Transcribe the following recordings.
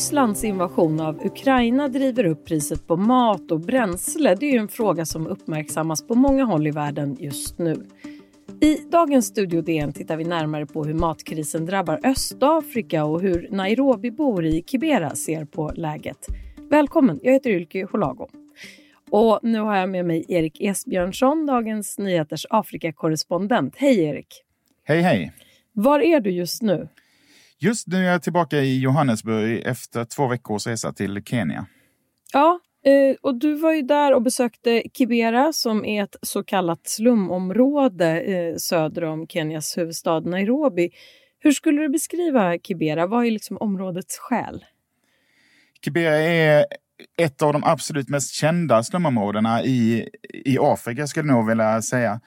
Rysslands invasion av Ukraina driver upp priset på mat och bränsle det är en fråga som uppmärksammas på många håll i världen just nu. I dagens Studio DN tittar vi närmare på hur matkrisen drabbar Östafrika och hur Nairobibor i Kibera ser på läget. Välkommen, jag heter Ylke Holago. Och nu har jag med mig Erik Esbjörnsson, Dagens Nyheters Afrikakorrespondent. Hej Erik! Hej hej! Var är du just nu? Just nu är jag tillbaka i Johannesburg efter två veckors resa till Kenya. Ja, eh, och du var ju där och besökte Kibera som är ett så kallat slumområde eh, söder om Kenias huvudstad Nairobi. Hur skulle du beskriva Kibera? Vad är liksom områdets själ? Kibera är ett av de absolut mest kända slumområdena i, i Afrika, skulle jag nog vilja säga.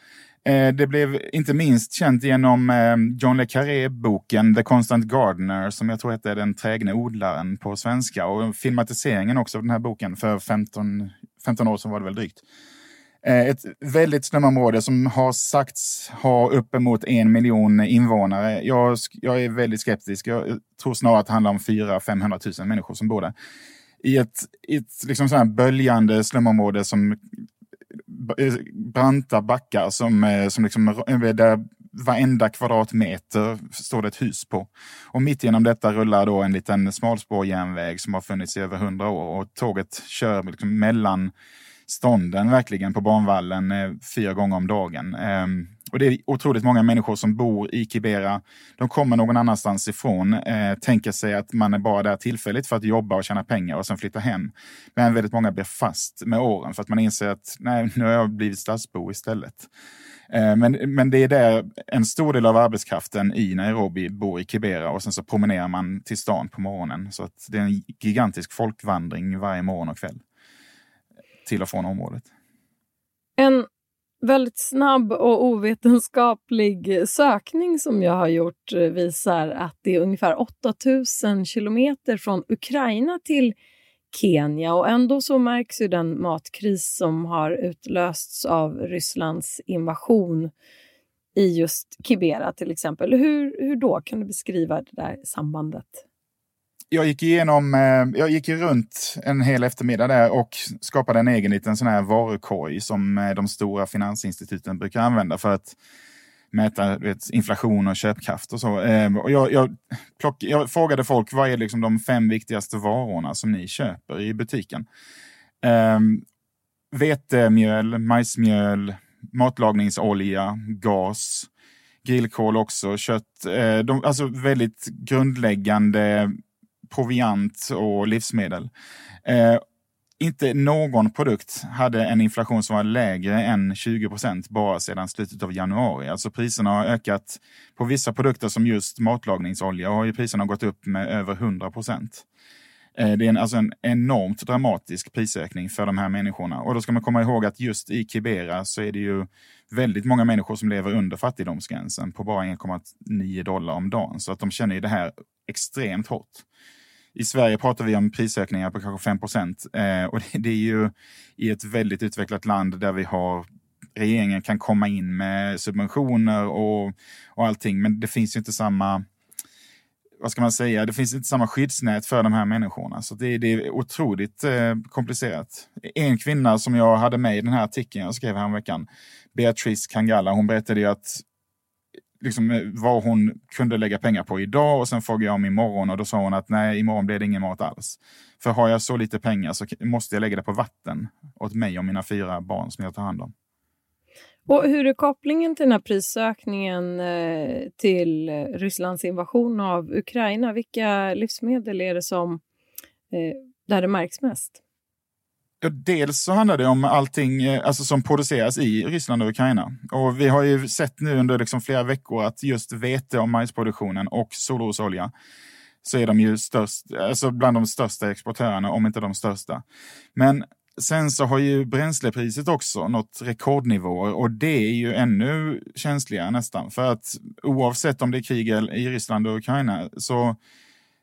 Eh, det blev inte minst känt genom eh, John le Carré-boken The Constant Gardener, som jag tror hette Den trägne odlaren på svenska, och filmatiseringen också av den här boken för 15, 15 år sedan var det väl drygt. Eh, ett väldigt slumområde som har sagts ha uppemot en miljon invånare. Jag, jag är väldigt skeptisk. Jag tror snarare att det handlar om 400-500 000 människor som bor där. I ett, ett liksom så här böljande slumområde som Eh, branta backar som, eh, som liksom, eh, där varenda kvadratmeter står det ett hus på. Och mitt genom detta rullar då en liten smalspårjärnväg som har funnits i över hundra år och tåget kör liksom mellan stånden verkligen på banvallen eh, fyra gånger om dagen. Eh, och det är otroligt många människor som bor i Kibera. De kommer någon annanstans ifrån, eh, tänker sig att man är bara där tillfälligt för att jobba och tjäna pengar och sen flytta hem. Men väldigt många blir fast med åren för att man inser att nej, nu har jag blivit stadsbo istället. Eh, men, men det är där en stor del av arbetskraften i Nairobi bor i Kibera och sen så promenerar man till stan på morgonen. Så att det är en gigantisk folkvandring varje morgon och kväll till och från området. En väldigt snabb och ovetenskaplig sökning som jag har gjort eh, visar att det är ungefär 8000 kilometer från Ukraina till Kenya och ändå så märks ju den matkris som har utlösts av Rysslands invasion i just Kibera till exempel. Hur, hur då? Kan du beskriva det där sambandet? Jag gick igenom, eh, jag gick runt en hel eftermiddag där och skapade en egen liten sån här varukorg som eh, de stora finansinstituten brukar använda för att mäta vet, inflation och köpkraft och så. Eh, och jag, jag, plock, jag frågade folk vad är liksom de fem viktigaste varorna som ni köper i butiken? Ehm, vetemjöl, majsmjöl, matlagningsolja, gas, grillkol också, kött. De, alltså väldigt grundläggande proviant och livsmedel. Eh, inte någon produkt hade en inflation som var lägre än 20 procent bara sedan slutet av januari. Alltså priserna har ökat. På vissa produkter som just matlagningsolja har ju priserna gått upp med över 100 procent. Eh, det är en, alltså en enormt dramatisk prisökning för de här människorna. Och då ska man komma ihåg att just i Kibera så är det ju väldigt många människor som lever under fattigdomsgränsen på bara 1,9 dollar om dagen. Så att de känner ju det här extremt hårt. I Sverige pratar vi om prisökningar på kanske 5 procent eh, och det, det, är ju i ett väldigt utvecklat land där vi har regeringen kan komma in med subventioner och, och allting, men det finns ju inte samma vad ska man säga, det finns inte samma skyddsnät för de här människorna. Så det, det är otroligt eh, komplicerat. En kvinna som jag hade med i den här artikeln jag skrev häromveckan, Beatrice Kangala, hon berättade ju att liksom, eh, vad hon kunde lägga pengar på idag och sen frågade jag om imorgon och då sa hon att nej, imorgon blir det ingen mat alls. För har jag så lite pengar så måste jag lägga det på vatten åt mig och mina fyra barn som jag tar hand om. Och hur är kopplingen till den här prisökningen eh, till eh, Rysslands invasion av Ukraina? Vilka livsmedel är det som där det märks mest? Ja, dels så handlar det om allting eh, alltså, som produceras i Ryssland och Ukraina. Och vi har ju sett nu under liksom flera veckor att just vete och majsproduktionen och solrosolja så är de ju störst, alltså bland de största exportörerna, om inte de största. Men sen så har ju bränslepriset också nått rekordnivåer och det är ju ännu känsligare nästan. För att oavsett om det är krig i Ryssland och Ukraina, så,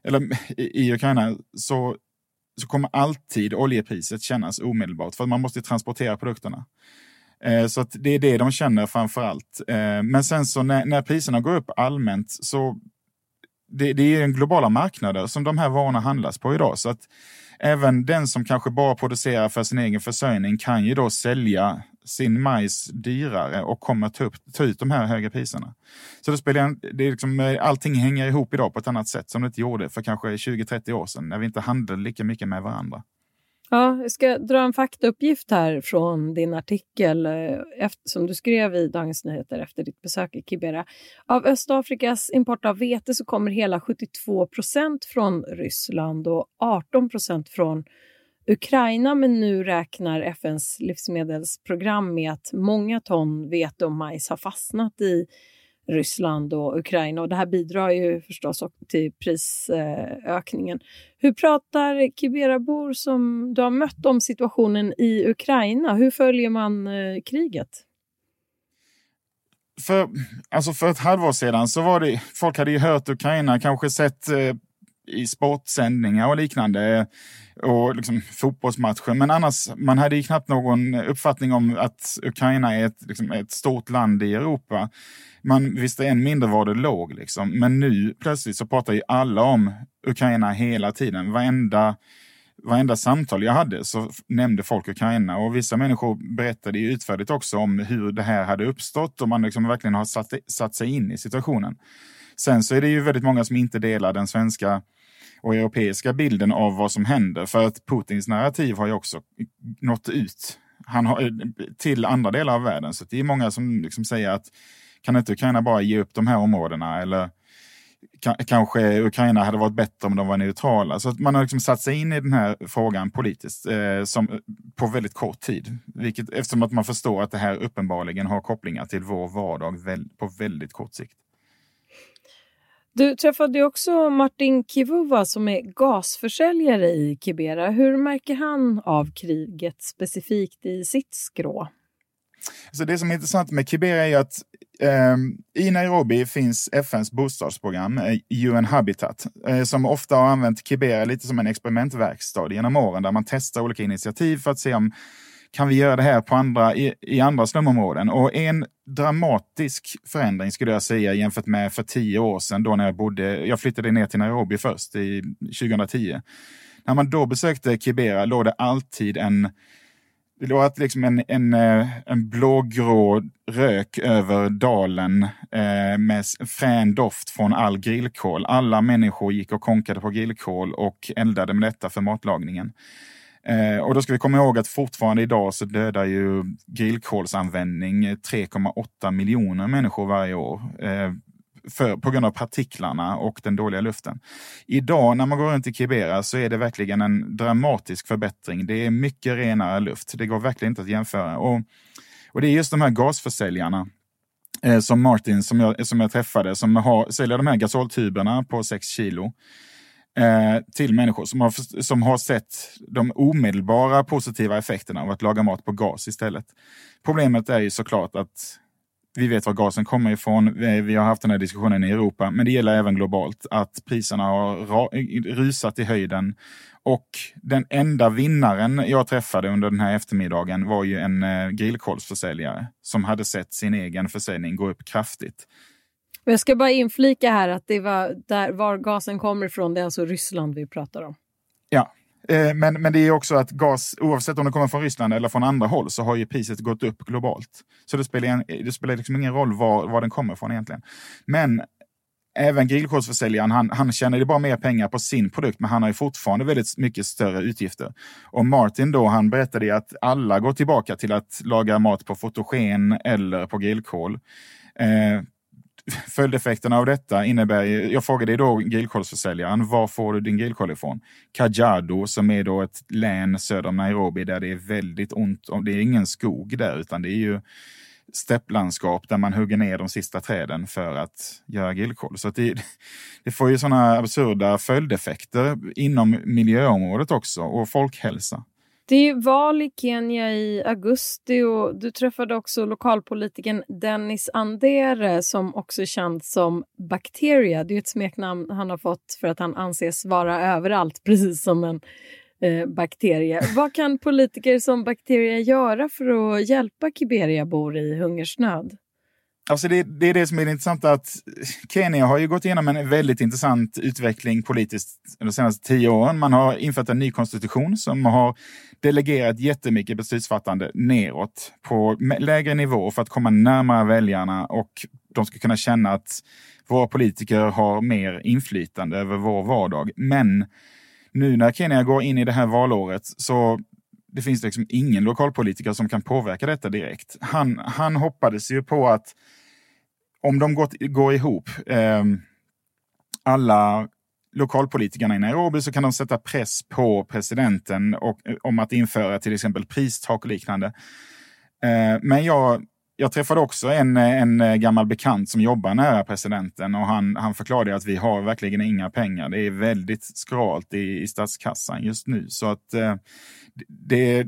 eller i Ukraina, så så kommer alltid oljepriset kännas omedelbart för man måste transportera produkterna. Eh, så att det är det de känner framför allt. Eh, men sen så när, när priserna går upp allmänt så det, det är globala marknader som de här varorna handlas på idag. Så att även den som kanske bara producerar för sin egen försörjning kan ju då sälja sin majs dyrare och kommer ta, upp, ta ut de här höga priserna. Så det spelar, det är liksom, eh, allting hänger ihop idag på ett annat sätt som det inte gjorde för kanske 20-30 år sedan när vi inte handlade lika mycket med varandra. Ja, jag ska dra en faktauppgift här från din artikel eh, efter, som du skrev i Dagens Nyheter efter ditt besök i Kibera. Av Östafrikas import av vete så kommer hela 72 procent från Ryssland och 18 procent från Ukraina, men nu räknar FNs livsmedelsprogram med att många ton vete och majs har fastnat i Ryssland och Ukraina och det här bidrar ju förstås också till prisökningen. Hur pratar Kiberabor som du har mött om situationen i Ukraina? Hur följer man eh, kriget? För, alltså för ett halvår sedan så var det, folk hade ju hört Ukraina, kanske sett eh, i sportsändningar och liknande och liksom fotbollsmatcher. Men annars, man hade ju knappt någon uppfattning om att Ukraina är ett, liksom, ett stort land i Europa. Man visste än mindre var det låg. Liksom. Men nu plötsligt så pratar ju alla om Ukraina hela tiden. Varenda, varenda samtal jag hade så nämnde folk Ukraina och vissa människor berättade ju utförligt också om hur det här hade uppstått och man liksom verkligen har satt, satt sig in i situationen. Sen så är det ju väldigt många som inte delar den svenska och europeiska bilden av vad som händer. För att Putins narrativ har ju också nått ut han har, till andra delar av världen. Så det är många som liksom säger att kan inte Ukraina bara ge upp de här områdena? Eller kanske Ukraina hade varit bättre om de var neutrala. Så man har liksom satt sig in i den här frågan politiskt eh, som, på väldigt kort tid. Vilket, eftersom att man förstår att det här uppenbarligen har kopplingar till vår vardag väl, på väldigt kort sikt. Du träffade också Martin Kivuva som är gasförsäljare i Kibera. Hur märker han av kriget specifikt i sitt skrå? Så det som är intressant med Kibera är att eh, i Nairobi finns FNs bostadsprogram, eh, UN Habitat, eh, som ofta har använt Kibera lite som en experimentverkstad genom åren där man testar olika initiativ för att se om kan vi göra det här på andra, i, i andra slumområden? Och en dramatisk förändring skulle jag säga jämfört med för tio år sedan då när jag bodde, jag flyttade ner till Nairobi först i 2010. När man då besökte Kibera låg det alltid en det låg liksom en, en, eh, en blågrå rök över dalen eh, med frän doft från all grillkol. Alla människor gick och konkade på grillkol och eldade med detta för matlagningen. Eh, och då ska vi komma ihåg att fortfarande idag så dödar ju grillkolsanvändning 3,8 miljoner människor varje år. Eh, för, på grund av partiklarna och den dåliga luften. Idag när man går runt i Kibera så är det verkligen en dramatisk förbättring. Det är mycket renare luft. Det går verkligen inte att jämföra. Och, och det är just de här gasförsäljarna eh, som Martin som jag, som jag träffade som har, säljer de här gasoltuberna på 6 kilo eh, till människor som har, som har sett de omedelbara positiva effekterna av att laga mat på gas istället. Problemet är ju såklart att vi vet var gasen kommer ifrån. Vi har haft den här diskussionen i Europa, men det gäller även globalt att priserna har rusat i höjden. Och den enda vinnaren jag träffade under den här eftermiddagen var ju en eh, grillkolsförsäljare som hade sett sin egen försäljning gå upp kraftigt. Jag ska bara inflika här att det var där var gasen kommer ifrån, det är alltså Ryssland vi pratar om. Ja, eh, men, men det är också att gas, oavsett om det kommer från Ryssland eller från andra håll, så har ju priset gått upp globalt. Så det spelar, en, det spelar liksom ingen roll var, var den kommer ifrån egentligen. Men även grillkolsförsäljaren, han, han tjänar ju bara mer pengar på sin produkt, men han har ju fortfarande väldigt mycket större utgifter. Och Martin då, han berättade att alla går tillbaka till att laga mat på fotogen eller på grillkol. Eh, följdeffekterna av detta innebär, jag frågade då grillkolsförsäljaren, var får du din grillkol ifrån? Kajiado som är då ett län söder om Nairobi där det är väldigt ont, det är ingen skog där utan det är ju stepplandskap där man hugger ner de sista träden för att göra grillkol. Så det, det, får ju sådana absurda följdeffekter inom miljöområdet också och folkhälsa. Det är val i Kenya i augusti och du träffade också lokalpolitiken Dennis Andere som också är känd som Bacteria. Det är ett smeknamn han har fått för att han anses vara överallt, precis som en eh, bakterie. Vad kan politiker som Bacteria göra för att hjälpa Kiberiabor i hungersnöd? Alltså det, det, är det som är det intressanta att Kenya har ju gått igenom en väldigt intressant utveckling politiskt de senaste tio åren. Man har infört en ny konstitution som har delegerat jättemycket beslutsfattande neråt på lägre nivå för att komma närmare väljarna och de ska kunna känna att våra politiker har mer inflytande över vår vardag. Men nu när Kenya går in i det här valåret så det finns liksom ingen lokalpolitiker som kan påverka detta direkt. Han, han hoppades ju på att om de går, går ihop, eh, alla lokalpolitikerna i Nairobi, så kan de sätta press på presidenten och, eh, om att införa till exempel pristak och liknande. Eh, men jag, jag träffade också en, en gammal bekant som jobbar nära presidenten och han, han förklarade att vi har verkligen inga pengar. Det är väldigt skralt i, i statskassan just nu. Så att eh, det,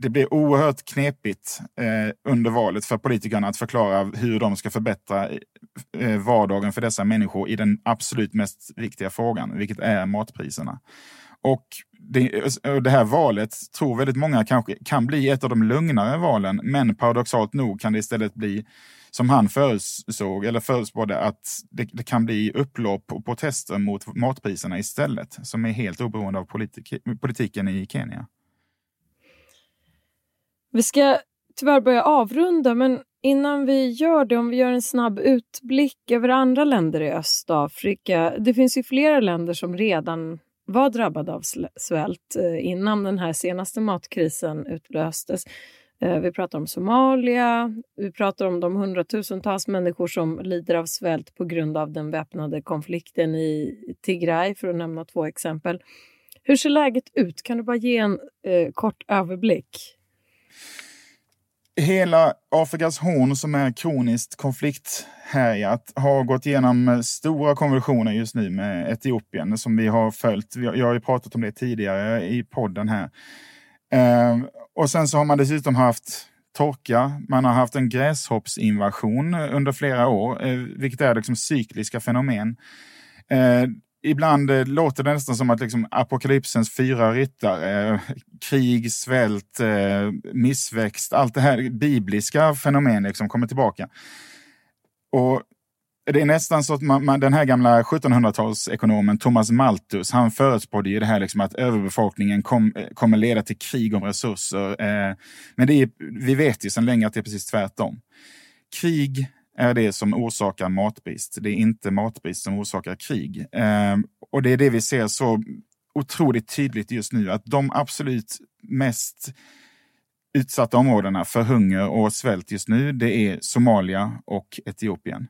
det blir oerhört knepigt eh, under valet för politikerna att förklara hur de ska förbättra eh, vardagen för dessa människor i den absolut mest viktiga frågan, vilket är matpriserna. Och det, det, här valet tror väldigt många kanske kan bli ett av de lugnare valen, men paradoxalt nog kan det istället bli som han förutsåg eller förutspådde att det, det, kan bli upplopp och protester mot matpriserna istället, som är helt oberoende av politik, politiken i Kenya. Vi ska tyvärr börja avrunda, men innan vi gör det, om vi gör en snabb utblick över andra länder i Östafrika. Det finns ju flera länder som redan var drabbade av svält eh, innan den här senaste matkrisen utlöstes. Eh, vi pratar om Somalia, vi pratar om de hundratusentals människor som lider av svält på grund av den väpnade konflikten i Tigray, för att nämna två exempel. Hur ser läget ut? Kan du bara ge en eh, kort överblick? Hela Afrikas horn som är kroniskt konflikthärjat har gått igenom stora konvulsioner just nu med Etiopien som vi har följt. Jag har ju pratat om det tidigare i podden här. Ehm, och sen så har man dessutom haft torka, man har haft en gräshoppsinvasion under flera år, eh, vilket är liksom cykliska fenomen. Ehm, Ibland eh, låter det nästan som att liksom, apokalypsens fyra ryttare, eh, krig, svält, eh, missväxt, allt det här bibliska fenomen liksom kommer tillbaka. Och det är nästan så att man, man, den här gamla 1700-talsekonomen Thomas Malthus, han förutspådde ju det här liksom att överbefolkningen kom, kommer leda till krig om resurser. Eh, men det är, vi vet ju sedan länge att det är precis tvärtom. Krig är det som orsakar matbrist. Det är inte matbrist som orsakar krig. Eh, och det är det vi ser så otroligt tydligt just nu, att de absolut mest utsatta områdena för hunger och svält just nu, det är Somalia och Etiopien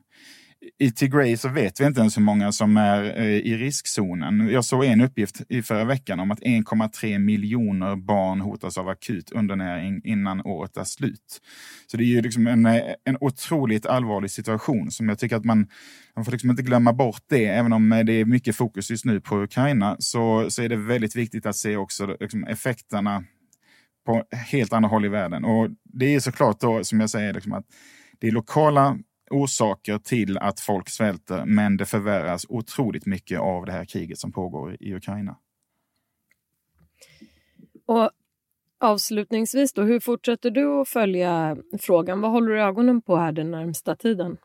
i Tigray så vet vi inte ens hur många som är eh, i riskzonen. Jag såg en uppgift i förra veckan om att 1,3 miljoner barn hotas av akut undernäring innan året är slut. Så det är ju liksom en, eh, en otroligt allvarlig situation som jag tycker att man, man får liksom inte glömma bort det. Även om eh, det är mycket fokus just nu på Ukraina så, så är det väldigt viktigt att se också liksom effekterna på helt andra håll i världen. Och det är såklart då, som jag säger, liksom att det är lokala orsaker till att folk svälter, men det förvärras otroligt mycket av det här kriget som pågår i Ukraina. Och avslutningsvis då, hur fortsätter du att följa frågan? Vad håller du ögonen på här den närmsta tiden?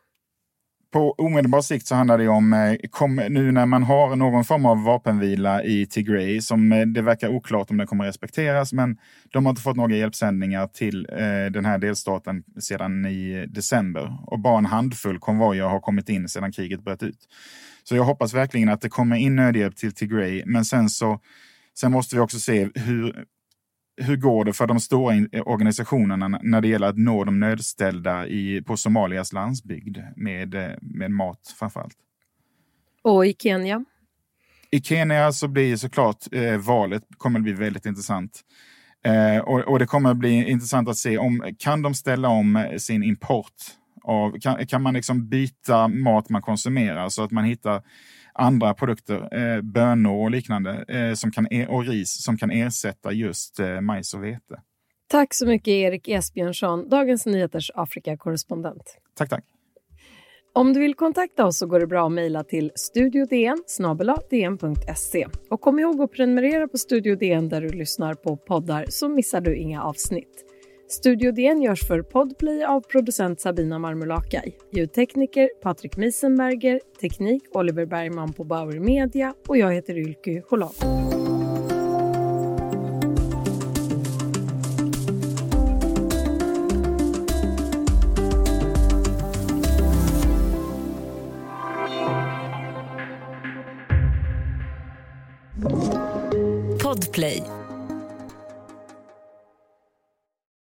På omedelbar sikt så handlar det om, eh, kom, nu när man har någon form av vapenvila i Tigray, som eh, det verkar oklart om den kommer respekteras, men de har inte fått några hjälpsändningar till eh, den här delstaten sedan i december. Och bara en handfull konvojer har kommit in sedan kriget bröt ut. Så jag hoppas verkligen att det kommer in nödhjälp till Tigray, men sen så Sen måste vi också se hur hur går det för de stora organisationerna när det gäller att nå de nödställda i, på Somalias landsbygd med, med mat framförallt? Och i Kenya? I Kenya så blir såklart eh, valet kommer att bli väldigt intressant. Eh, och, och, det kommer att bli intressant att se om kan de ställa om sin import av, kan, kan man liksom byta mat man konsumerar så att man hittar andra produkter, eh, bönor och liknande, eh, som kan, e- och ris som kan ersätta just eh, majs och vete. Tack så mycket Erik Esbjörnsson, Dagens Nyheters Afrikakorrespondent. Tack, tack. Om du vill kontakta oss så går det bra att mejla till studiodn Och kom ihåg att prenumerera på Studio DN där du lyssnar på poddar så missar du inga avsnitt. Studio DN görs för Podplay av producent Sabina Marmulakai, ljudtekniker Patrik Miesenberger, teknik Oliver Bergman på Bauer Media. Och jag heter Ylky Cholan.